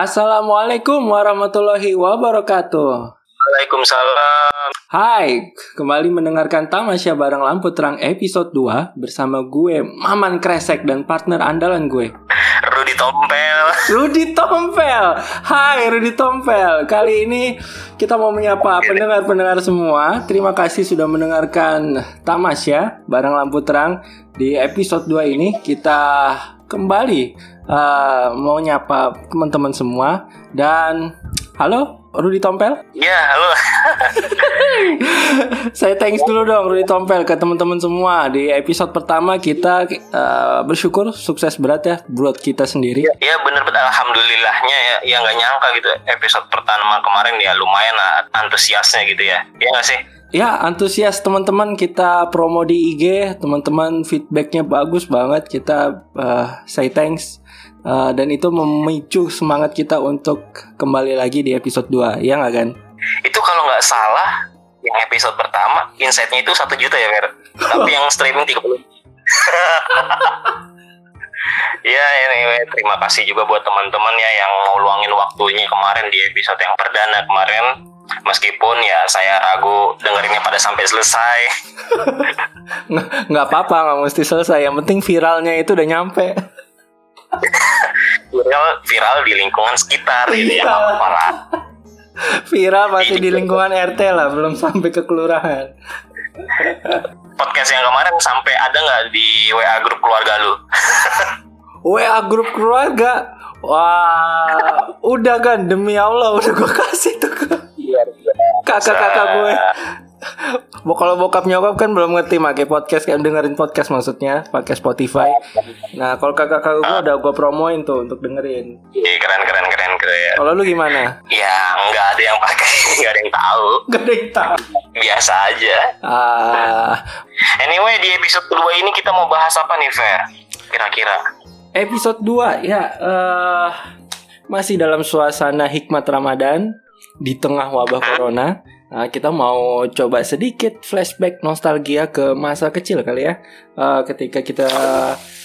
Assalamualaikum warahmatullahi wabarakatuh. Waalaikumsalam. Hai, kembali mendengarkan Tamasya Bareng Lampu Terang episode 2 bersama gue Maman Kresek dan partner andalan gue Rudi Tompel. Rudi Tompel. Hai Rudi Tompel. Kali ini kita mau menyapa pendengar-pendengar semua. Terima kasih sudah mendengarkan Tamasya Bareng Lampu Terang di episode 2 ini kita kembali uh, mau nyapa teman-teman semua dan halo Rudi Tompel. Ya, halo. Saya thanks dulu dong Rudi Tompel ke teman-teman semua di episode pertama kita uh, bersyukur sukses berat ya buat kita sendiri. Ya bener bener alhamdulillahnya ya ya nggak nyangka gitu episode pertama kemarin ya lumayan lah antusiasnya gitu ya. Ya nggak sih? Ya antusias teman-teman kita promo di IG teman-teman feedbacknya bagus banget. Kita uh, say thanks. Uh, dan itu memicu semangat kita untuk kembali lagi di episode 2 ya nggak kan? Itu kalau nggak salah yang episode pertama insightnya itu satu juta ya Mer tapi yang streaming 30 Ya anyway, terima kasih juga buat teman-teman ya yang mau luangin waktunya kemarin di episode yang perdana kemarin meskipun ya saya ragu dengerinnya pada sampai selesai. Nggak apa-apa nggak mesti selesai. Yang penting viralnya itu udah nyampe. Viral viral di lingkungan sekitar gitu ya apa lah. Viral masih di lingkungan RT lah belum sampai ke kelurahan. Podcast yang kemarin sampai ada nggak di WA grup keluarga lu? WA grup keluarga? Wah udah kan demi Allah udah gue kasih tuh. ke kakak-kakak gue. Bo- Kalau bokap nyokap kan belum ngerti pakai podcast kayak dengerin podcast maksudnya pakai Spotify. Nah kalau kakak-kakak gue udah gue promoin tuh untuk dengerin. Iya keren keren keren keren. Kalau lu gimana? ya nggak ada yang pakai nggak ada yang tahu. Gak ada yang tahu. biasa aja. Ah, anyway di episode kedua ini kita mau bahas apa nih Fer? Kira-kira. Episode 2 ya eh masih dalam suasana hikmat Ramadan di tengah wabah corona. Nah, kita mau coba sedikit flashback nostalgia ke masa kecil kali ya. Eh, ketika kita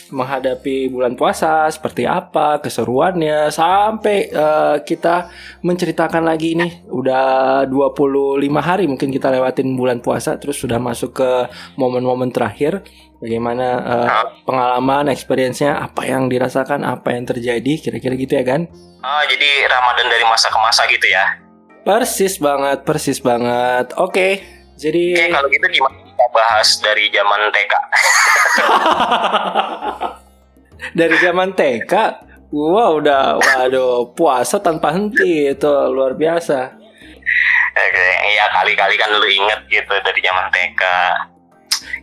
menghadapi bulan puasa seperti apa keseruannya sampai eh, kita menceritakan lagi ini udah 25 hari mungkin kita lewatin bulan puasa terus sudah masuk ke momen-momen terakhir bagaimana eh, pengalaman experience-nya apa yang dirasakan apa yang terjadi kira-kira gitu ya kan oh jadi Ramadan dari masa ke masa gitu ya persis banget persis banget oke jadi Oke kalau gitu gimana kita bahas dari zaman TK dari zaman TK gua udah waduh puasa tanpa henti itu luar biasa Oke, iya kali-kali kan lu inget gitu dari zaman TK.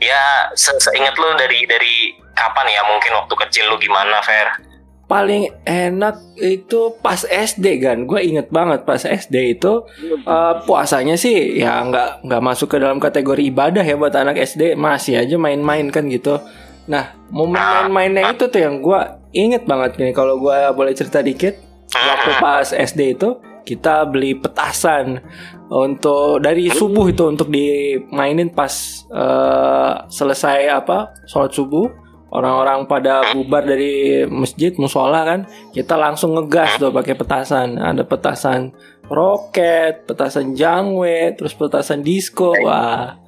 Ya, se seinget lu dari dari kapan ya? Mungkin waktu kecil lu gimana, Fer? Paling enak itu pas SD kan gue inget banget pas SD itu eh, puasanya sih ya nggak nggak masuk ke dalam kategori ibadah ya buat anak SD masih aja main-main kan gitu. Nah momen main-mainnya itu tuh yang gue inget banget nih. Kalau gue boleh cerita dikit waktu pas SD itu kita beli petasan untuk dari subuh itu untuk dimainin pas eh, selesai apa sholat subuh orang-orang pada bubar dari masjid musola kan kita langsung ngegas tuh pakai petasan. Ada petasan roket petasan jangwe terus petasan disco. Wah.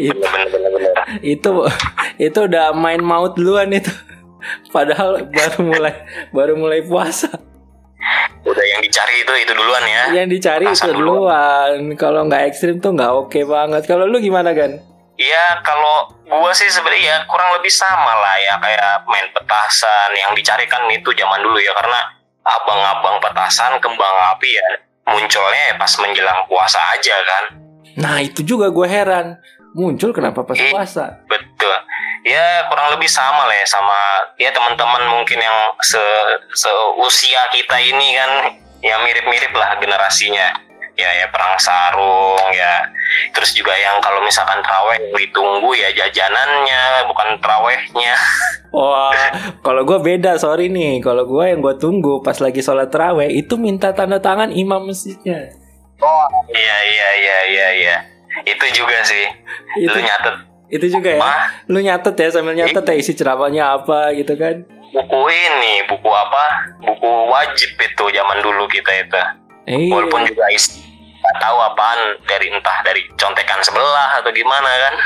Itu itu itu udah main maut duluan itu. Padahal baru mulai baru mulai puasa. Udah yang dicari itu itu duluan ya. yang dicari itu Petasan duluan. Kalau nggak ekstrim tuh nggak oke banget. Kalau lu gimana kan Iya, kalau gua sih sebenarnya ya kurang lebih sama lah ya kayak main petasan yang dicari kan itu zaman dulu ya karena abang-abang petasan kembang api ya munculnya ya pas menjelang puasa aja kan. nah itu juga gue heran muncul kenapa pas Eh. puasa Betul. Ya kurang lebih sama lah ya sama ya teman-teman mungkin yang se seusia kita ini kan ya mirip-mirip lah generasinya. Ya ya perang sarung ya. Terus juga yang kalau misalkan terawih yang ditunggu ya jajanannya bukan terawihnya. Wah, kalau gue beda, sorry nih. Kalau gue yang gue tunggu pas lagi sholat terawih itu minta tanda tangan imam masjidnya. Oh iya iya iya iya iya. Itu juga sih. Itu Lu nyatet itu juga ya. Wah. Lu nyatet ya sambil nyatet ya isi ceramahnya apa gitu kan. buku ini buku apa buku wajib itu zaman dulu kita itu Iya. walaupun juga isi nggak tahu apaan dari entah dari contekan sebelah atau gimana kan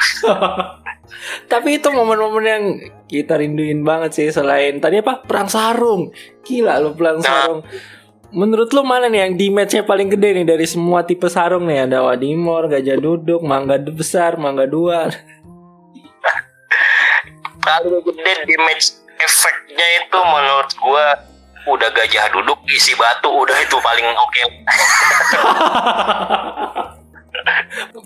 Tapi itu momen-momen yang kita rinduin banget sih selain tadi apa perang sarung. Gila lo perang Nah. sarung. Menurut lu mana nih yang damage-nya paling gede nih dari semua tipe sarung nih? Ada wadimor, gajah duduk, mangga besar, mangga dua. kalau gede damage efeknya itu menurut gua udah gajah duduk isi batu udah itu paling oke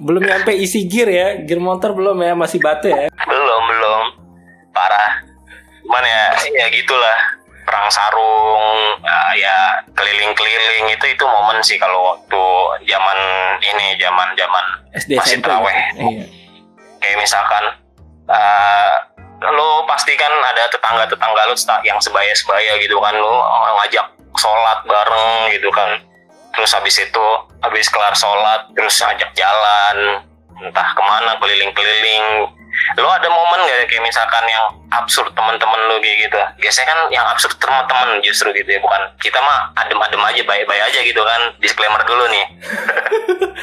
belum nyampe isi gear ya, gear motor belum ya, masih batu ya. belum belum parah cuman ya ya gitulah perang sarung ah, ya keliling-keliling itu itu momen sih kalau waktu zaman ini zaman zaman SD Masih SMP. terawih. Iya. kayak misalkan eh lo pasti kan ada tetangga-tetangga lo yang sebaya-sebaya gitu kan. Lo ngajak sholat bareng gitu kan. Terus habis itu habis kelar sholat terus ngajak jalan entah ke mana keliling-keliling. Lo ada momen gak kayak misalkan yang absurd teman-teman lo kayak gitu? Biasanya kan yang absurd teman-teman justru gitu ya bukan. Kita mah adem-adem aja baik-baik aja gitu kan. Disclaimer dulu nih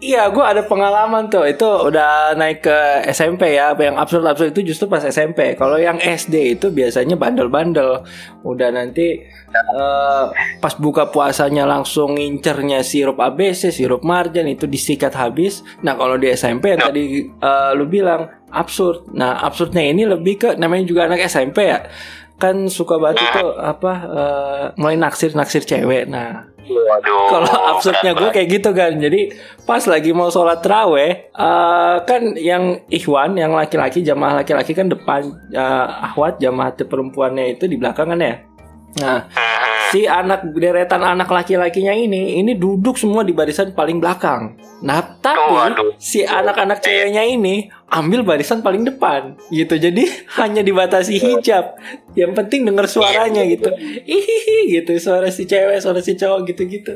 Iya, gue ada pengalaman tuh. Itu udah naik ke SMP ya. Yang absurd-absurd itu justru pas SMP. Kalau yang SD itu biasanya bandel-bandel. Udah nanti eh, pas buka puasanya langsung ngincernya sirup ABC, sirup marjan itu disikat habis. Nah kalau di SMP yang tadi eh, lu bilang absurd. Nah absurdnya ini lebih ke namanya juga anak SMP ya. Kan suka banget tuh apa eh, mulai naksir naksir cewek. Nah kalau absurdnya gue kayak gitu kan. Jadi pas lagi mau sholat teraweh eh, kan yang ikhwan yang laki-laki jamaah laki-laki kan depan eh, ahwat jamaah perempuannya itu di belakang kan ya nah si anak deretan anak laki-lakinya ini ini duduk semua di barisan paling belakang. Nah tapi si anak-anak ceweknya ini ambil barisan paling depan gitu. Jadi hanya dibatasi hijab. Yang penting denger suaranya gitu. Ihihi gitu. Suara si cewek suara si cowok gitu gitu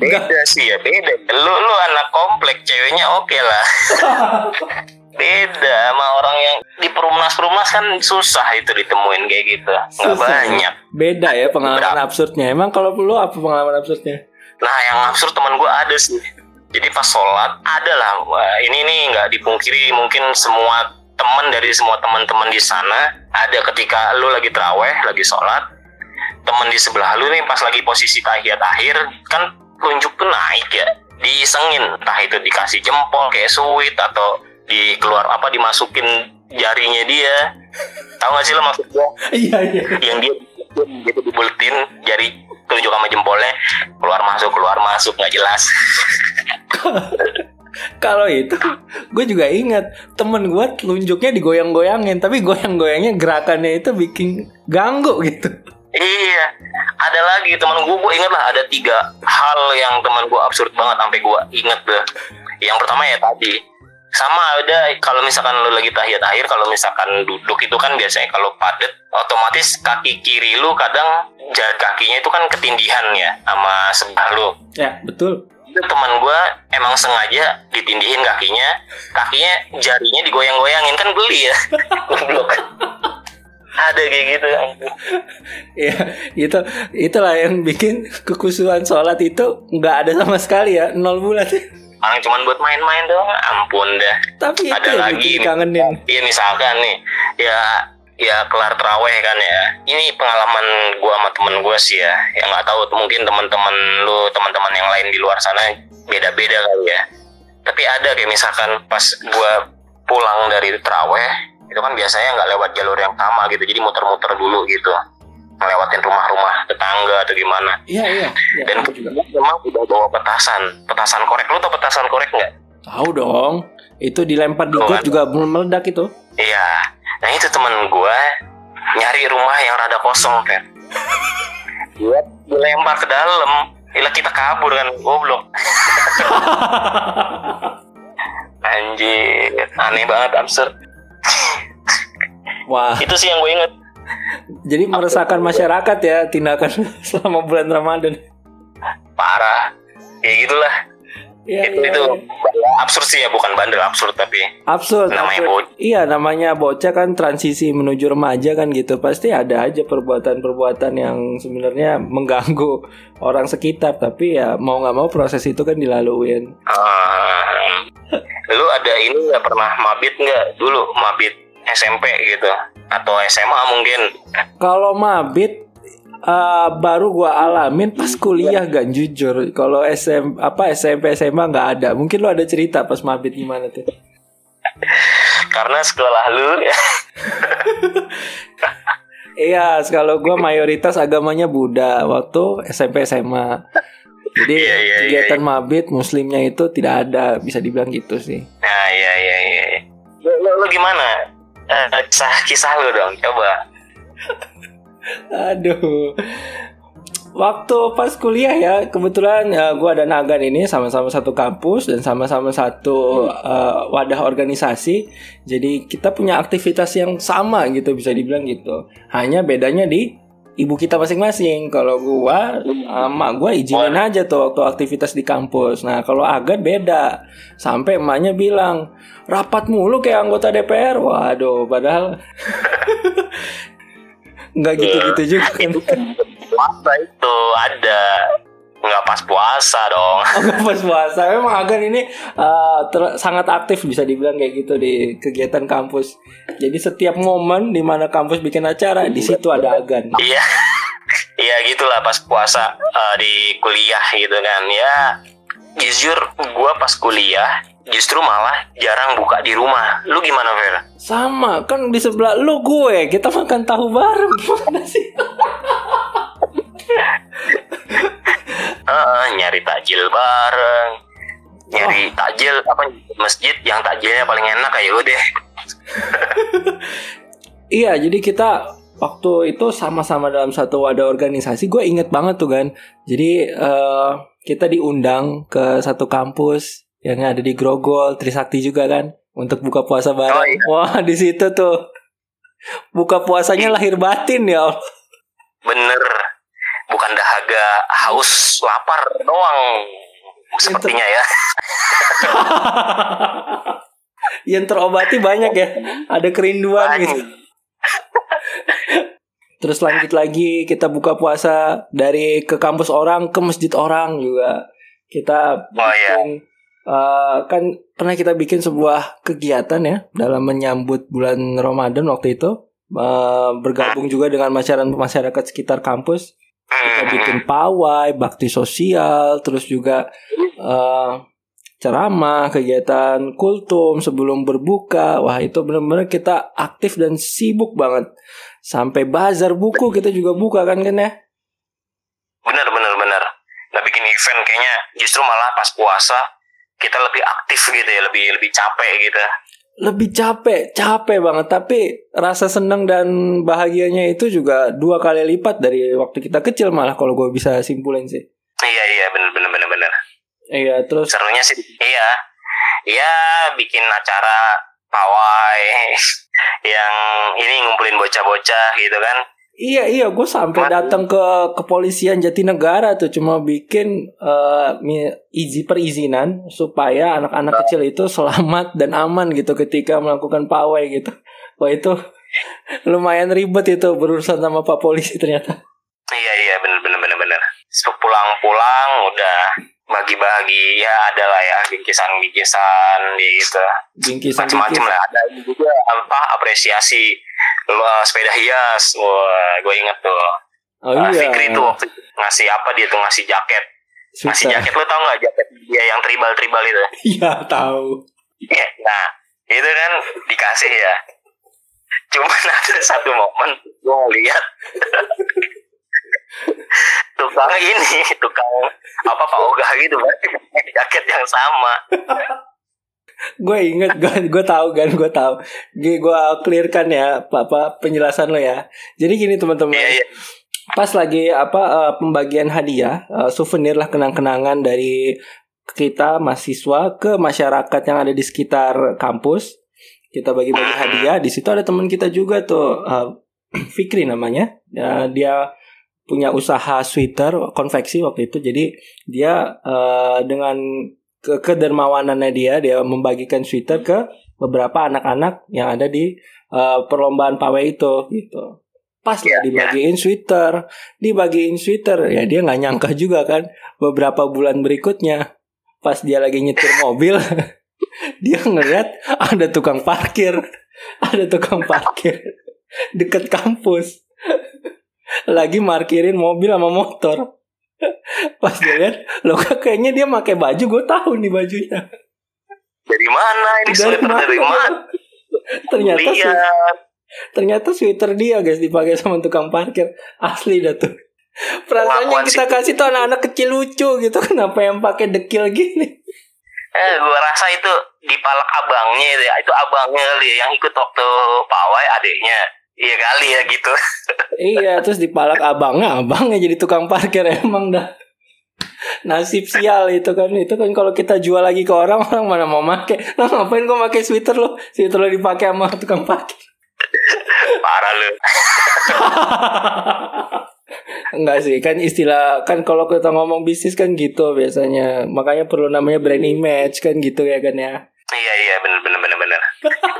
beda sih ya beda. Lu lu anak komplek ceweknya oke lah beda sama orang yang di perumnas perumnas kan susah itu ditemuin kayak gitu. Nggak banyak. Beda ya pengalaman Berapa? absurdnya. Emang kalau lu apa pengalaman absurdnya? Nah yang absurd teman gue ada sih. Jadi pas sholat ada lah. Ini nih nggak dipungkiri. Mungkin semua teman dari semua teman-teman di sana ada ketika lu lagi teraweh lagi sholat. Teman di sebelah lu nih pas lagi posisi tahiyat akhir kan tunjuk tuh naik ya. Diisengin. Entah itu dikasih jempol kayak sweet atau di keluar apa dimasukin jarinya dia. Tahu gak sih lo maksud iya iya. Yang dia gitu dibuletin jari tunjuk sama jempolnya. Keluar masuk keluar masuk nggak jelas. Kalau itu gue juga ingat temen gue telunjuknya digoyang-goyangin tapi goyang-goyangnya gerakannya itu bikin ganggu gitu. Iya ada lagi teman gue gue inget lah ada tiga hal yang teman gue absurd banget sampai gue inget deh yang pertama ya tadi sama ada kalau misalkan lu lagi tahiyat akhir kalau misalkan duduk itu kan biasanya kalau padet otomatis kaki kiri lu kadang jari kakinya itu kan ketindihan ya sama sebelah lu. Ya betul. Itu teman gue emang sengaja ditindihin kakinya kakinya jarinya digoyang-goyangin kan beli ya. Goblok. ada kayak gitu. Ya itu itulah yang bikin kekusuhan sholat itu nggak ada sama sekali ya nol bulat orang cuman buat main-main doang ampun dah. Tapi itu ada yang lagi. Bikin kangenin iya misalkan nih ya ya kelar teraweh kan ya. Ini pengalaman gua sama temen gua sih ya. Yang nggak tahu mungkin teman-teman lu teman-teman yang lain di luar sana beda-beda kali ya. Tapi ada kayak misalkan pas gua pulang dari teraweh itu kan biasanya nggak lewat jalur yang sama gitu. Jadi muter-muter dulu gitu ngelewatin rumah-rumah tetangga atau gimana. Iya iya. Ya, dan juga. memang udah bawa petasan. Petasan korek. Lu tau petasan korek nggak? Tahu dong. Itu dilempar di got kan. juga belum meledak itu. Iya, nah itu temen gue nyari rumah yang rada kosong kan. Buat dilempar ke dalam, Gila kita kabur kan, goblok. Anjir, aneh banget, absurd. wah. Itu sih yang gue inget. Jadi meresahkan masyarakat ya tindakan selama bulan Ramadan Parah. Ya gitulah. Iya, itu iya, itu iya. absurd sih ya bukan bandel absurd tapi absurd, namanya absurd. bocah. Iya, namanya bocah kan transisi menuju remaja kan gitu. Pasti ada aja perbuatan-perbuatan yang sebenarnya mengganggu orang sekitar, tapi ya mau nggak mau proses itu kan dilaluin. Ah, lu ada ini nggak pernah mabit nggak dulu mabit SMP gitu atau SMA mungkin Kalau mabit eh, baru gua alamin pas kuliah gak jujur. Kalau SM apa SMP SMA nggak ada. Mungkin lu ada cerita pas mabit gimana tuh? karena sekolah lu ya Iya, kalau gua mayoritas agamanya Buddha waktu SMP SMA. Jadi Iya, iya, kegiatan mabit muslimnya itu tidak ada, bisa dibilang gitu sih. nah iya iya iya lu, lu, lu gimana Eh, kisah kisah lu dong coba Aduh. Waktu pas kuliah ya, kebetulan ya, gua dan Agan ini sama-sama satu kampus dan sama-sama satu eh, wadah organisasi. Jadi kita punya aktivitas yang sama gitu bisa dibilang gitu. Hanya bedanya di ibu kita masing-masing. Kalau gua sama gua izinin aja tuh waktu aktivitas di kampus. Nah, kalau Agan beda. Sampai emaknya bilang, "Rapat mulu kayak anggota DPR." Waduh, padahal nggak gitu-gitu juga kan. puasa itu ada nggak pas puasa dong. Nggak pas puasa. Memang Agan ini eh, ter- sangat aktif bisa dibilang kayak gitu di kegiatan kampus. Jadi setiap momen di mana kampus bikin acara di situ ada Agan. iya. Iya gitulah pas puasa eh, di kuliah gitu kan. Ya jujur gua pas kuliah justru malah jarang buka di rumah. Lu gimana Vera Sama kan di sebelah lu gue. Kita makan tahu bareng. Gimana sih? Heeh, nyari takjil bareng nyari takjil apa masjid yang takjilnya paling enak kayak udah Iya jadi kita waktu itu sama-sama dalam satu wadah organisasi gue inget banget tuh kan. Jadi eh, kita diundang ke satu kampus yang ada di Grogol Trisakti juga kan untuk buka puasa bareng. Oh, iya. Wah di situ tuh buka puasanya lahir batin ya. Allah. bener bukan dahaga haus lapar doang sepertinya ya yang terobati banyak ya. Ada kerinduan Banyak. gitu. Terus lanjut lagi kita buka puasa dari ke kampus orang ke masjid orang juga. Kita Oh, iya. bikin eh, kan pernah kita bikin sebuah kegiatan ya dalam menyambut bulan Ramadan waktu itu Eh, bergabung juga dengan masyarakat masyarakat sekitar kampus. Kita bikin pawai, bakti sosial, terus juga eh, ceramah, kegiatan kultum sebelum berbuka. Wah, itu benar-benar kita aktif dan sibuk banget. Sampai bazar buku kita juga buka kan kan ya? bener bener bener nah bikin event kayaknya justru malah pas puasa kita lebih aktif gitu ya lebih lebih capek gitu Lebih capek, capek banget. Tapi rasa senang dan bahagianya itu juga dua kali lipat dari waktu kita kecil malah kalau gue bisa simpulin sih. iya iya bener bener bener bener Iya, terus serunya sih iya iya bikin acara pawai yang ini ngumpulin bocah-bocah gitu kan Iya iya gue sampai datang ke kepolisian Jatinegara tuh cuma bikin mi- izin perizinan supaya anak-anak kecil itu selamat dan aman gitu ketika melakukan pawai gitu. Wah itu lumayan ribet itu berurusan sama pak polisi ternyata. iya iya bener bener bener bener. Pulang-pulang udah bagi-bagi ya ada lah ya bingkisan-bingkisan gitu. Bingkisan macam-macam lah ada juga apa apresiasi lo sepeda hias. Wah gue inget tuh. Oh Ah, iya. Fikri tuh waktu ngasih apa dia tuh? Ngasih jaket. Ngasih Sweater. jaket lo tau nggak jaket dia yang tribal tribal itu? Iya tahu. Ya, nah itu kan dikasih ya. Cuman ada satu momen gue ngeliat tukang ini tukang apa pak ogah gitu jaket yang sama Gue inget gue gue tahu kan gue tahu. Gue gue clearkan ya apa, penjelasan lo ya. Jadi gini teman-teman. iya iya pas lagi apa eh, pembagian hadiah eh, souvenir lah kenang-kenangan dari kita mahasiswa ke masyarakat yang ada di sekitar kampus kita bagi-bagi hadiah di situ ada teman kita juga tuh eh, Fikri namanya Ya, dia punya usaha sweater konveksi waktu itu jadi dia eh, dengan ke kedermawanannya dia dia membagikan sweater ke beberapa anak-anak yang ada di uh, perlombaan pawai itu gitu. Pas lah Iya, dibagiin sweater dibagiin sweater ya dia nggak nyangka juga kan beberapa bulan berikutnya pas dia lagi nyetir mobil dia ngeliat ada tukang parkir ada tukang parkir deket kampus lagi markirin mobil sama motor pas dia lihat lo kayaknya dia pakai baju gue tahu nih bajunya Dari mana ini dari sweater dari mana mana? ternyata sih. Ternyata sweater dia guys dipakai sama tukang parkir Asli dah tuh Perasaan yang Pengakuan kita sih. kasih tuh anak-anak kecil lucu gitu Kenapa yang pakai dekil gini Eh, gua rasa itu di palak abangnya itu ya. Itu abangnya kali ya, yang ikut waktu pawai adiknya. Iya kali ya gitu. Iya terus dipalak abangnya Abangnya jadi tukang parkir emang dah. Nasib sial itu kan. Itu kan kalau kita jual lagi ke orang Orang mana mau make. Lah ngapain kau pakai sweater lo Sweater lo dipakai sama tukang parkir. Parah lu. Enggak sih kan istilah kan kalau kita ngomong bisnis kan gitu biasanya. Makanya perlu namanya brand image kan gitu ya kan ya. Iya iya bener bener bener bener.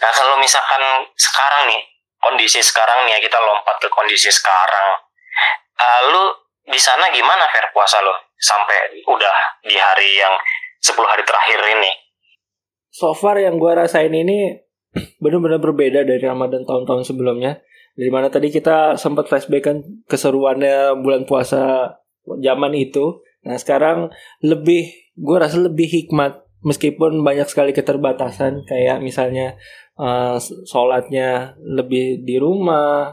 nah kalau misalkan sekarang nih kondisi sekarang nih ya kita lompat ke kondisi sekarang. Uh, lu di sana gimana Fer puasa lo sampai udah di hari yang 10 hari terakhir ini? so far yang gua rasain ini benar-benar berbeda dari Ramadan tahun-tahun sebelumnya. Dari mana tadi kita sempat flashback kan keseruannya bulan puasa zaman itu. Nah sekarang lebih, gua rasa lebih hikmat meskipun banyak sekali keterbatasan kayak misalnya eh, sholatnya lebih di rumah,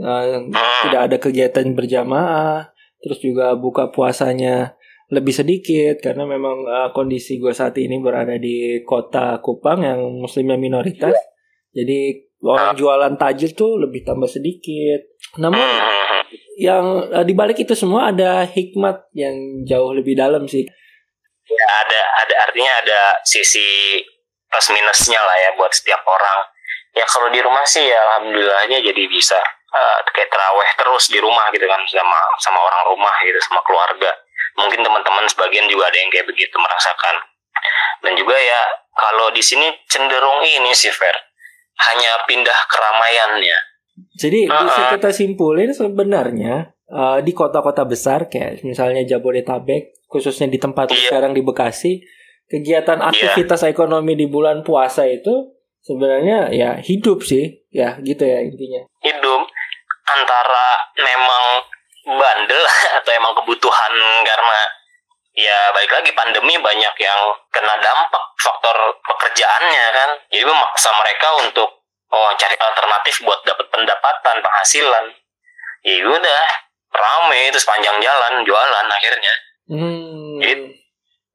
eh, tidak ada kegiatan berjamaah, terus juga buka puasanya lebih sedikit karena memang uh, kondisi gue saat ini berada di kota Kupang yang muslimnya minoritas. Jadi orang jualan tajil tuh lebih tambah sedikit. Namun yang uh, di balik itu semua ada hikmat yang jauh lebih dalam sih. ya ada ada artinya ada sisi plus minusnya lah ya buat setiap orang ya kalau di rumah sih ya alhamdulillahnya jadi bisa eh, kayak teraweh terus di rumah gitu kan sama sama orang rumah gitu sama keluarga mungkin teman-teman sebagian juga ada yang kayak begitu merasakan dan juga ya kalau di sini cenderung ini sih Fer hanya pindah keramaiannya Jadi bisa Uh-uh. kita simpulin sebenarnya uh, di kota-kota besar kayak misalnya Jabodetabek, khususnya di tempat Iya. sekarang di Bekasi, kegiatan aktivitas ekonomi di bulan puasa itu sebenarnya ya hidup sih, ya gitu ya intinya. hidup antara memang bandel atau emang kebutuhan karena ya balik lagi pandemi banyak yang kena dampak faktor pekerjaannya kan jadi memaksa mereka untuk oh cari alternatif buat dapat pendapatan penghasilan ya udah rame itu sepanjang jalan jualan akhirnya Hmm.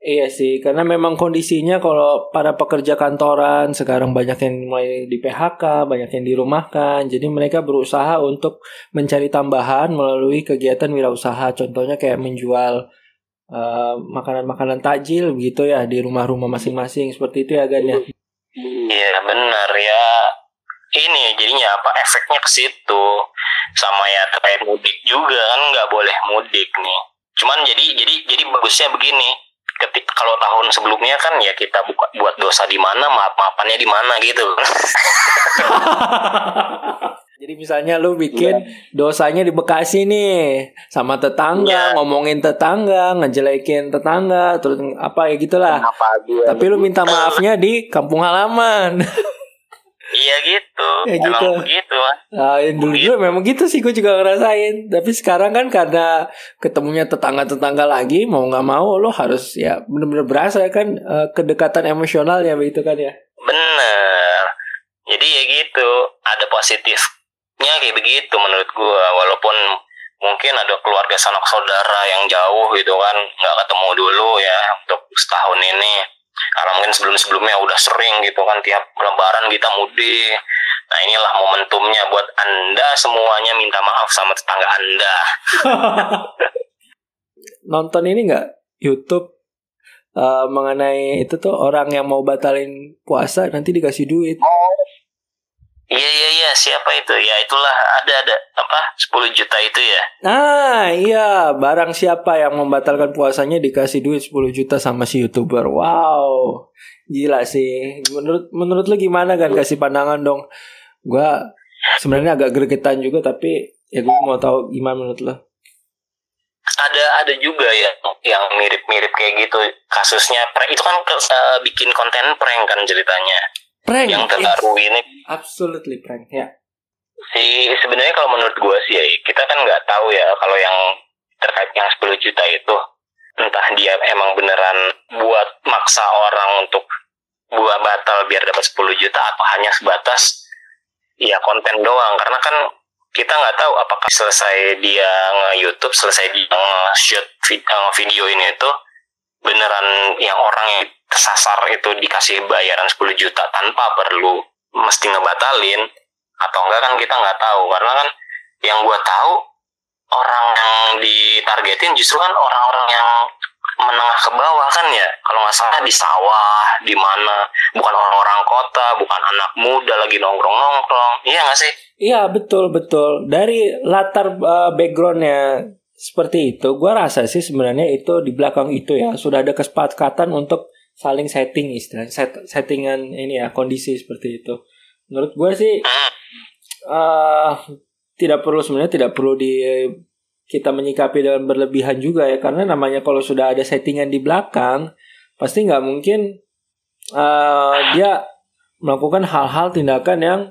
Iya sih, karena memang kondisinya kalau para pekerja kantoran sekarang banyak yang mulai di PHK, banyak yang dirumahkan. Jadi mereka berusaha untuk mencari tambahan melalui kegiatan wirausaha. Contohnya kayak menjual eh, makanan-makanan takjil begitu ya di rumah-rumah masing-masing seperti itu ya Gan ya. Iya benar ya. Ini jadinya apa efeknya ke situ sama ya terkait mudik juga kan nggak boleh mudik nih. Cuman jadi jadi jadi bagusnya begini. Ketika kalau tahun sebelumnya kan ya kita buka buat dosa di mana maaf maafannya di mana gitu. Jadi misalnya lu bikin dosanya di Bekasi nih sama tetangga, Iya. ngomongin tetangga, ngejelekin tetangga, terus apa ya gitulah. Dia? Tapi lu minta maafnya di kampung halaman. Iya gitu. Ya Emang gitu. begitu. Ah. Nah, yang dulu dulu memang gitu sih gue juga ngerasain. Tapi sekarang kan karena ketemunya tetangga-tetangga lagi mau nggak mau lo harus ya bener-bener berasa kan eh, kedekatan emosional ya begitu kan ya. Bener. Jadi ya gitu. Ada positifnya kayak begitu menurut gua. Walaupun mungkin ada keluarga sanak saudara yang jauh gitu kan nggak ketemu dulu ya untuk setahun ini. Karena mungkin sebelum-sebelumnya udah sering gitu kan tiap lebaran kita mudik. Nah inilah momentumnya buat anda semuanya minta maaf sama tetangga anda. Nonton ini nggak YouTube eh, mengenai itu tuh orang yang mau batalin puasa nanti dikasih duit. Iya iya iya siapa itu ya itulah ada ada apa 10 juta itu ya. Nah iya barang siapa yang membatalkan puasanya dikasih duit 10 juta sama si youtuber. Wow gila sih. Menurut menurut lu gimana kan kasih pandangan dong. Gua sebenarnya agak gregetan juga tapi ya gue mau tahu gimana menurut lo. Ada ada juga ya yang mirip-mirip kayak gitu kasusnya prank itu kan uh, bikin konten prank kan ceritanya prank. Yang terbaru yes. ini. absolutely prank ya. Si sebenarnya kalau menurut gue sih ya kita kan nggak tahu ya kalau yang terkait yang 10 juta itu entah dia emang beneran buat maksa orang untuk buat batal biar dapat 10 juta atau hanya sebatas ya konten doang. Karena kan kita nggak tahu apakah selesai dia nge-youtube selesai dia nge-shoot eh, video ini itu beneran yang orang yang kesasar itu dikasih bayaran 10 juta tanpa perlu mesti ngebatalin atau enggak kan kita nggak tahu. Karena kan yang gue tahu orang yang ditargetin justru kan orang-orang yang menengah ke bawah kan ya. Kalau nggak salah di sawah di mana. Bukan orang-orang kota bukan anak muda lagi nongkrong nongkrong iya nggak sih? Iya betul betul. Dari latar uh, backgroundnya seperti itu, gue rasa sih sebenarnya itu di belakang itu ya sudah ada kesepakatan untuk saling setting istilah set, settingan ini ya kondisi seperti itu. Menurut gue sih uh, tidak perlu sebenarnya tidak perlu di kita menyikapi dengan berlebihan juga ya karena namanya kalau sudah ada settingan di belakang pasti nggak mungkin uh, dia melakukan hal-hal tindakan yang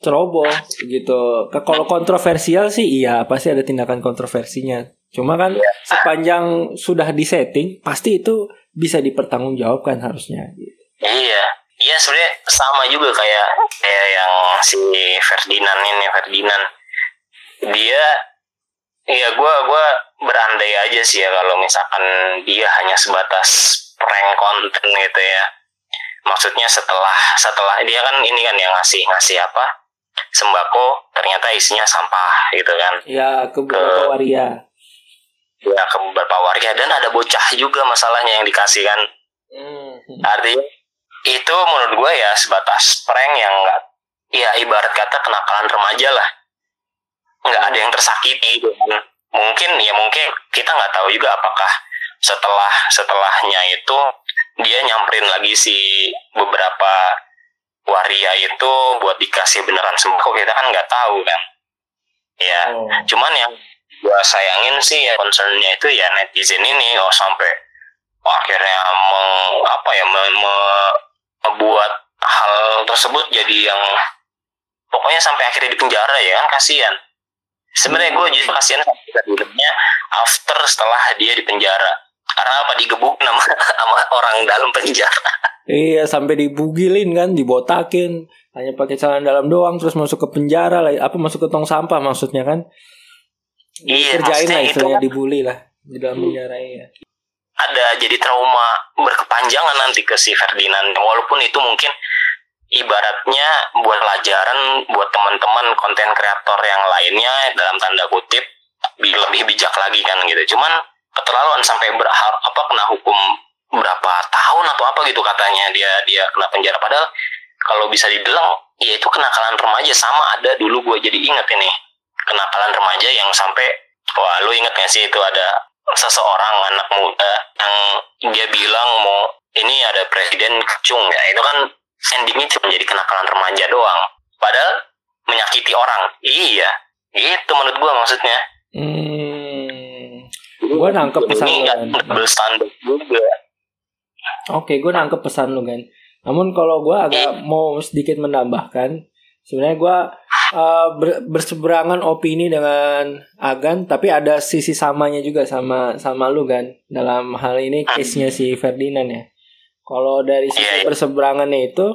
ceroboh gitu. Kalau kontroversial sih iya pasti ada tindakan kontroversinya. Cuma kan ya. sepanjang sudah disetting pasti itu bisa dipertanggungjawabkan harusnya. Iya, iya sebenarnya sama juga kayak kayak yang si Ferdinand ini Ferdinand. Dia Iya, gue gua berandai aja sih ya kalau misalkan dia hanya sebatas prank konten gitu ya. Maksudnya setelah setelah dia kan ini kan yang ngasih ngasih apa? Sembako ternyata isinya sampah gitu kan. Ya ke beberapa waria ya ke beberapa waria dan ada bocah juga masalahnya yang dikasih kan. Hmm. artinya itu menurut gue ya sebatas prank yang enggak ya ibarat kata kenakalan remaja lah. Nggak ada yang tersakiti gitu. Mungkin ya mungkin kita nggak tahu juga apakah setelah setelahnya itu dia nyamperin lagi si beberapa waria itu buat dikasih beneran sembako. Kita kan nggak tahu kan. Ya oh. cuman yang gua sayangin sih ya concernnya itu ya netizen ini oh sampai akhirnya meng, apa ya me, me, membuat hal tersebut jadi yang pokoknya sampai akhirnya di penjara ya kan kasihan. Sebenarnya gue justru kasihan sama after setelah dia di penjara. Karena apa digebuk nama sama orang dalam penjara. Iya sampai dibugilin kan, dibotakin, hanya pakai celana dalam doang terus masuk ke penjara apa masuk ke tong sampah maksudnya kan? Iya, kerjain lah istilahnya kan, dibully lah di dalam hmm. penjara ya. Ada jadi trauma berkepanjangan nanti ke si Ferdinand, walaupun itu mungkin ibaratnya buat pelajaran buat teman-teman konten kreator yang lainnya dalam tanda kutip lebih bijak lagi kan gitu. Cuman keterlaluan sampai berharap apa kena hukum berapa tahun atau apa gitu katanya dia dia kena penjara padahal kalau bisa dibilang ya itu kenakalan remaja sama ada dulu gue jadi inget ini kenakalan remaja yang sampai wah lu inget gak sih itu ada seseorang anak muda yang dia bilang mau ini ada presiden kecung ya. Itu kan endingnya cuma jadi kenakalan remaja doang. Padahal menyakiti orang. Iya itu menurut gue maksudnya. Hmm, gue nangkep pesan double standar juga. Oke, gue nangkep pesan lu kan. Namun kalau gue agak mau sedikit menambahkan, sebenarnya gue uh, ber, berseberangan opini dengan Agan, tapi ada sisi samanya juga sama sama lu kan dalam hal ini case-nya si Ferdinand ya. Kalau dari sisi berseberangannya itu,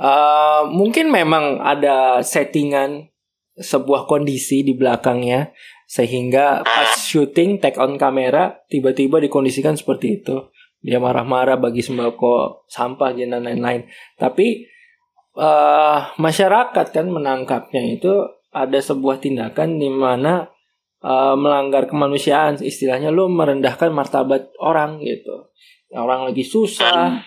uh, mungkin memang ada settingan sebuah kondisi di belakangnya sehingga pas syuting take on kamera tiba-tiba dikondisikan seperti itu. Dia marah-marah bagi sembako sampah dan lain-lain. Tapi uh, masyarakat kan menangkapnya itu ada sebuah tindakan di mana uh, melanggar kemanusiaan istilahnya lo merendahkan martabat orang gitu. Orang lagi susah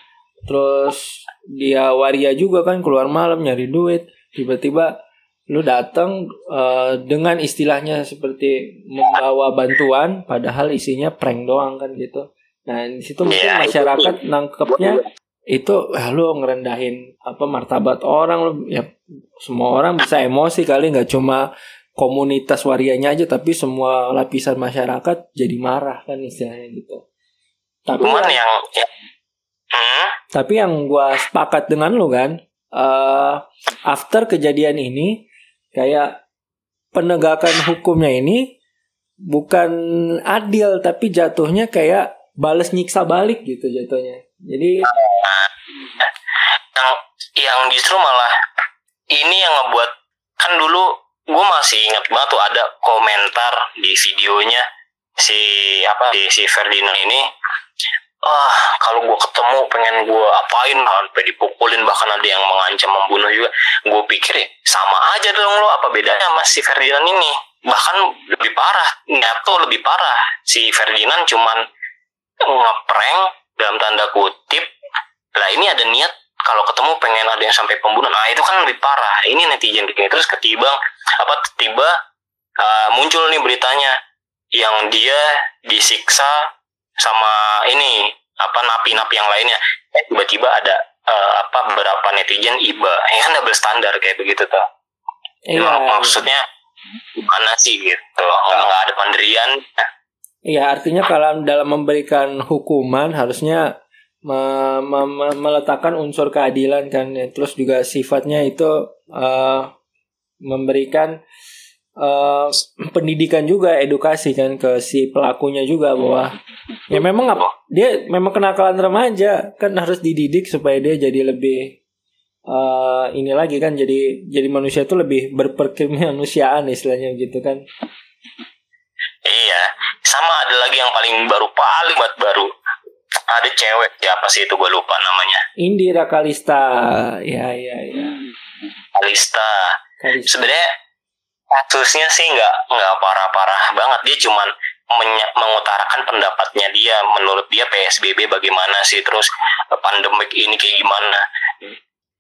terus dia waria juga kan keluar malam nyari duit tiba-tiba lu datang uh, dengan istilahnya seperti membawa bantuan padahal isinya prank doang kan gitu. Nah di situ mungkin iya, masyarakat nangkepnya itu ah, lu ngerendahin apa martabat orang lu ya semua orang bisa emosi kali nggak cuma komunitas warianya aja tapi semua lapisan masyarakat jadi marah kan istilahnya gitu tapi yang, yang ya. hmm? tapi yang gua sepakat dengan lu kan uh, after kejadian ini kayak penegakan hukumnya ini bukan adil tapi jatuhnya kayak bales nyiksa balik gitu jatuhnya jadi yang yang justru malah ini yang ngebuat kan dulu gue masih ingat banget tuh ada komentar di videonya si apa di si Ferdinand ini. Ah kalau gue ketemu pengen gue apain sampai dipukulin bahkan ada yang mengancam membunuh juga. Gue pikir ya sama aja dong lo apa bedanya sama si Ferdinand ini? Bahkan lebih parah tuh lebih parah. Si Ferdinand cuman ngeprank dalam tanda kutip lah ini ada niat kalau ketemu pengen ada yang sampai pembunuhan. Nah itu kan lebih parah. Ini netizen kayak terus ketiba apa tiba uh, muncul nih beritanya yang dia disiksa sama ini apa napi-napi yang lainnya. Eh, tiba-tiba ada uh, apa beberapa netizen iba. Ya kan double standar kayak begitu tuh. Iya. maksudnya gimana sih gitu nggak ada pendirian Iya artinya kalau dalam memberikan hukuman harusnya me me me meletakkan unsur keadilan kan ya. terus juga sifatnya itu uh, memberikan uh, pendidikan juga edukasi kan ke si pelakunya juga bahwa ya memang dia memang kenakalan remaja kan harus dididik supaya dia jadi lebih uh, ini lagi kan jadi jadi manusia itu lebih berperkemanusiaan istilahnya gitu kan iya sama ada lagi yang paling baru paling buat baru. Ada cewek siapa sih itu? Gue lupa namanya. Indira Kalista. Ya ya ya. Kalista, Kalista. sebenarnya kasusnya sih nggak nggak parah-parah banget. Dia cuman mengutarakan pendapatnya dia. Menurut dia PSBB bagaimana sih? Terus pandemik ini kayak gimana?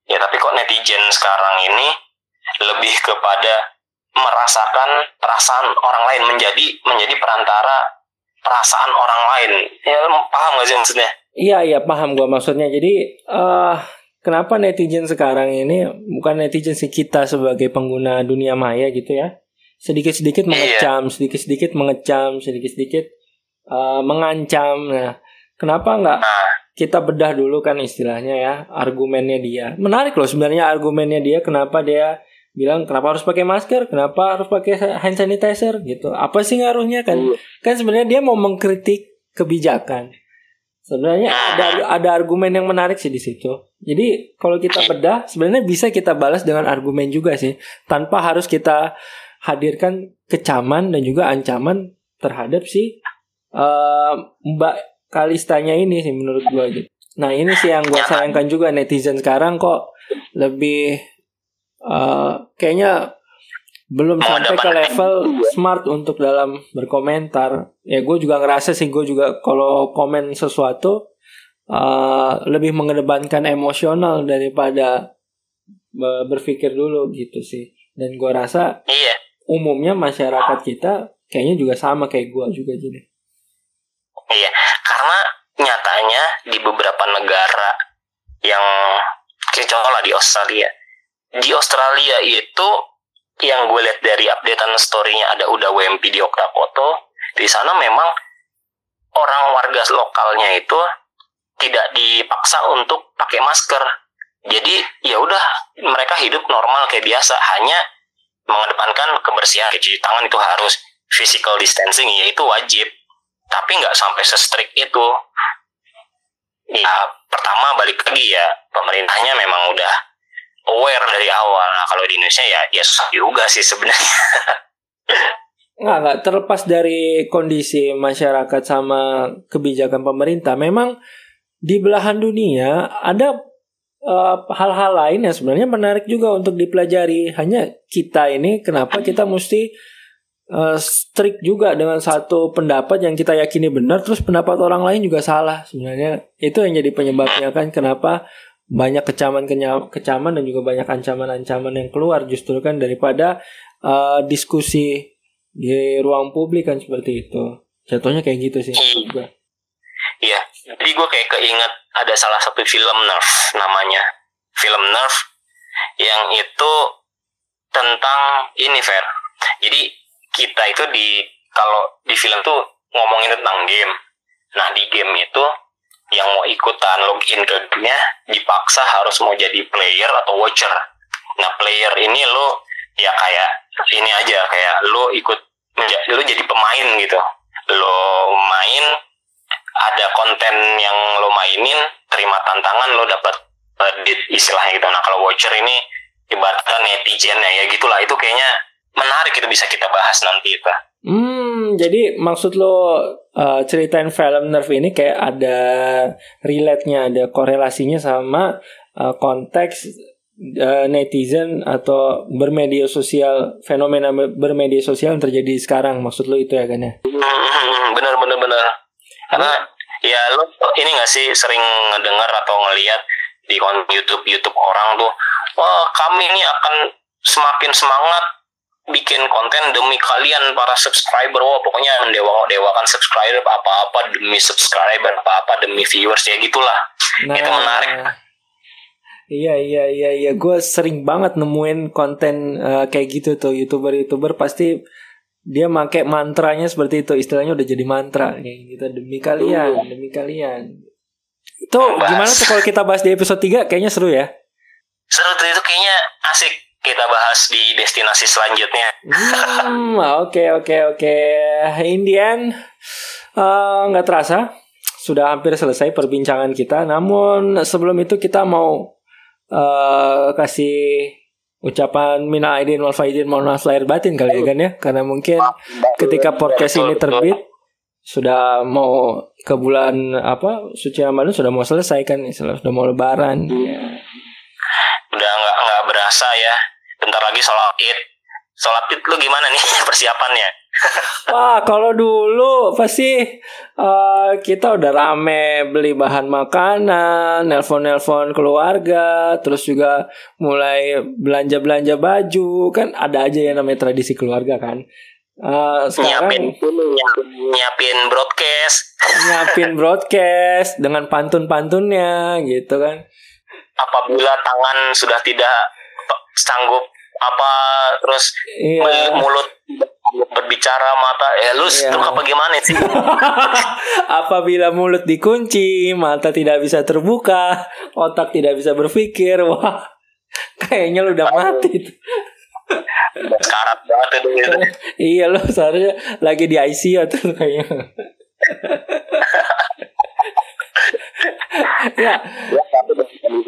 Ya tapi kok netizen sekarang ini lebih kepada merasakan perasaan orang lain menjadi menjadi perantara perasaan orang lain ya paham gak sih maksudnya iya iya paham gua maksudnya jadi uh, kenapa netizen sekarang ini bukan netizen sih kita sebagai pengguna dunia maya gitu ya sedikit sedikit iya. mengecam iya. sedikit sedikit mengecam sedikit sedikit uh, mengancam nah kenapa nggak nah. kita bedah dulu kan istilahnya ya argumennya dia menarik loh sebenarnya argumennya dia kenapa dia bilang kenapa harus pakai masker, kenapa harus pakai hand sanitizer gitu. Apa sih ngaruhnya kan? Uh. Kan sebenarnya dia mau mengkritik kebijakan. Sebenarnya ada ada argumen yang menarik sih di situ. Jadi kalau kita bedah sebenarnya bisa kita balas dengan argumen juga sih, tanpa harus kita hadirkan kecaman dan juga ancaman terhadap si uh, Mbak Kalistanya ini sih menurut gue gitu. Nah ini sih yang gue sayangkan juga netizen sekarang kok lebih uh, kayaknya belum sampai ke level smart untuk dalam berkomentar. Ya gue juga ngerasa sih gue juga kalau komen sesuatu uh, lebih mengedepankan emosional daripada berpikir dulu gitu sih. Dan gue rasa iya. umumnya masyarakat kita kayaknya juga sama kayak gue juga jadi. Iya, karena nyatanya di beberapa negara yang contoh lah di Australia di Australia itu yang gue lihat dari updatean story-nya ada udah WMP di foto di sana memang orang warga lokalnya itu tidak dipaksa untuk pakai masker. Jadi ya udah mereka hidup normal kayak biasa. Hanya mengedepankan kebersihan cuci tangan itu harus physical distancing ya itu wajib. Tapi nggak sampai se itu. Ya pertama balik lagi ya pemerintahnya memang udah aware dari awal. Nah, kalau di Indonesia ya ya susah juga sih sebenarnya. Nggak, nggak terlepas dari kondisi masyarakat sama kebijakan pemerintah. Memang di belahan dunia ada eh, hal-hal uh, lain yang sebenarnya menarik juga untuk dipelajari. Hanya kita ini kenapa kita mesti uh, strict juga dengan satu pendapat yang kita yakini benar, terus pendapat orang lain juga salah. Sebenarnya itu yang jadi penyebabnya kan kenapa banyak kecaman kecaman dan juga banyak ancaman-ancaman yang keluar justru kan daripada uh, diskusi di ruang publik kan seperti itu jatuhnya kayak gitu sih hmm. Iya, jadi gue kayak keinget ada salah satu film Nerf namanya film Nerf yang itu tentang ini fair. Jadi kita itu di kalau di film tuh ngomongin tentang game. Nah di game itu yang mau ikutan login ke dipaksa harus mau jadi player atau watcher. Nah player ini lo ya kayak ini aja kayak lo ikut lo jadi pemain gitu. Lo main ada konten yang lo mainin terima tantangan lo dapat uh, istilahnya gitu. Nah kalau watcher ini ibaratkan netizen ya, ya gitulah itu kayaknya menarik itu bisa kita bahas nanti itu. Hmm, jadi maksud lo uh, ceritain film Nerf ini kayak ada relate-nya, ada korelasinya sama uh, konteks uh, netizen atau bermedia sosial, fenomena bermedia sosial yang terjadi sekarang. Maksud lo itu ya kan ya? Hmm, bener bener bener. Karena ya lo ini gak sih sering ngedengar atau ngeliat di YouTube YouTube orang tuh, wah kami ini akan semakin semangat bikin konten demi kalian para subscriber. Wah pokoknya mendewa dewakan subscriber apa apa demi subscriber apa apa demi viewers ya gitulah. Nah, itu menarik. Iya iya iya iya. Gue sering banget nemuin konten uh, kayak gitu tuh youtuber youtuber pasti dia make mantranya seperti itu. Istilahnya udah jadi mantra kayak gitu. Demi kalian demi kalian. Itu gimana tuh kalau kita bahas di episode 3 kayaknya seru ya. Seru tuh itu kayaknya asik kita bahas di destinasi selanjutnya. Hmm, oke oke oke. Indian eh, nggak uh, terasa sudah hampir selesai perbincangan kita. Namun sebelum itu kita mau uh, kasih ucapan mina aidin wal faidin mohon maaf lahir batin kali ya kan ya karena mungkin ketika podcast ini terbit sudah mau ke bulan apa suci Ramadan sudah mau selesai kan sudah mau lebaran. Ya udah nggak nggak berasa ya. Bentar lagi sholat id. Sholat id lu gimana nih persiapannya? Wah, kalau dulu pasti uh, kita udah rame beli bahan makanan, nelpon-nelpon keluarga, terus juga mulai belanja-belanja baju, kan ada aja ya namanya tradisi keluarga kan. Uh, sekarang nyiapin, nyiapin broadcast, nyiapin broadcast dengan pantun-pantunnya gitu kan apabila tangan sudah tidak sanggup apa terus iya. mulut berbicara mata ya lu iya. terus apa gimana sih? Apabila mulut dikunci mata tidak bisa terbuka otak tidak bisa berpikir wah kayaknya lu udah mati. Sekarat banget itu iya lo seharusnya lagi di ICU tuh kayaknya ya. ya tapi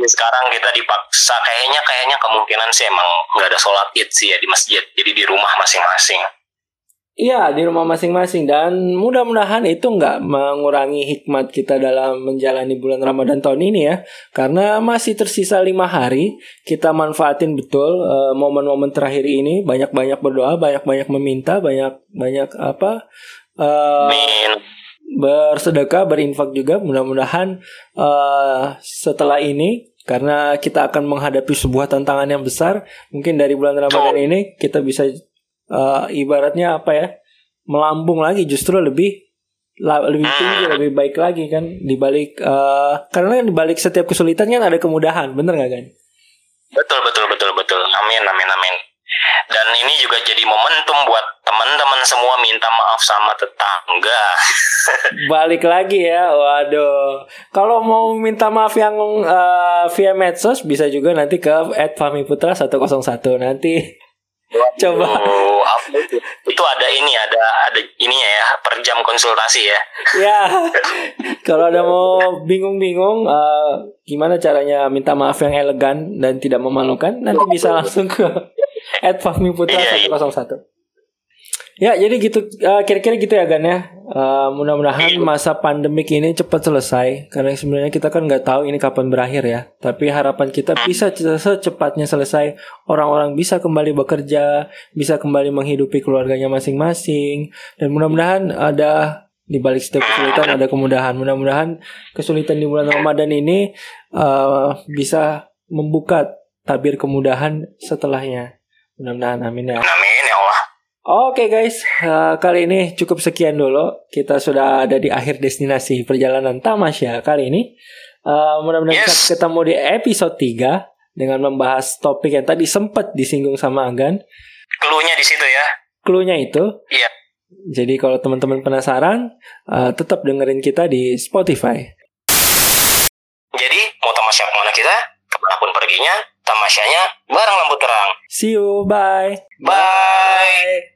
sekarang kita dipaksa kayaknya kayaknya kemungkinan sih emang nggak ada sholat id sih ya di masjid. Jadi di rumah masing-masing. Iya di rumah masing-masing. Dan mudah-mudahan itu nggak mengurangi hikmat kita dalam menjalani bulan Ramadan tahun ini ya. Karena masih tersisa lima hari kita manfaatin betul uh, momen-momen terakhir ini. Banyak-banyak berdoa banyak-banyak meminta banyak-banyak apa uh, bersedekah, berinfak juga. Mudah-mudahan uh, setelah ini karena kita akan menghadapi sebuah tantangan yang besar, mungkin dari bulan Ramadan ini kita bisa uh, ibaratnya apa ya? melambung lagi justru lebih lebih tinggi, lebih baik lagi kan dibalik uh, karena dibalik setiap kesulitan kan ada kemudahan, bener gak kan? Betul betul betul betul. Amin amin amin. Dan ini juga jadi momentum buat teman-teman semua minta maaf sama tetangga. Balik lagi ya, waduh. Kalau mau minta maaf yang uh, via medsos bisa juga nanti ke @famiputra 101 nanti. Waduh, Coba. itu? itu ada ini, ada ada ininya ya, per jam konsultasi ya. ya. Kalau ada mau bingung-bingung uh, gimana caranya minta maaf yang elegan dan tidak memalukan, nanti bisa langsung ke At Fahmi Putra iya, 101. Iya. Ya, jadi gitu uh, kira-kira gitu ya Gan ya. Uh, mudah-mudahan iya. masa pandemik ini cepat selesai karena sebenarnya kita kan nggak tahu ini kapan berakhir ya. Tapi harapan kita bisa secepatnya selesai. Orang-orang bisa kembali bekerja, bisa kembali menghidupi keluarganya masing-masing dan mudah-mudahan ada di balik setiap kesulitan ada kemudahan. Mudah-mudahan kesulitan di bulan Ramadan ini uh, bisa membuka tabir kemudahan setelahnya. Mudah-mudahan amin ya. Amin ya Allah. Oke guys, uh, kali ini cukup sekian dulu. Kita sudah ada di akhir destinasi perjalanan Tamasya kali ini. Uh, mudah-mudahan Yes. kita ketemu di episode 3 dengan membahas topik yang tadi sempat disinggung sama Agan. Keluhnya di situ ya. Cluenya itu. Iya. Jadi kalau teman-teman penasaran, uh, tetap dengerin kita di Spotify. Jadi mau tamasya ke mana kita? Ke mana pun perginya, tamasyanya bareng lampu terang. See you, bye. Bye.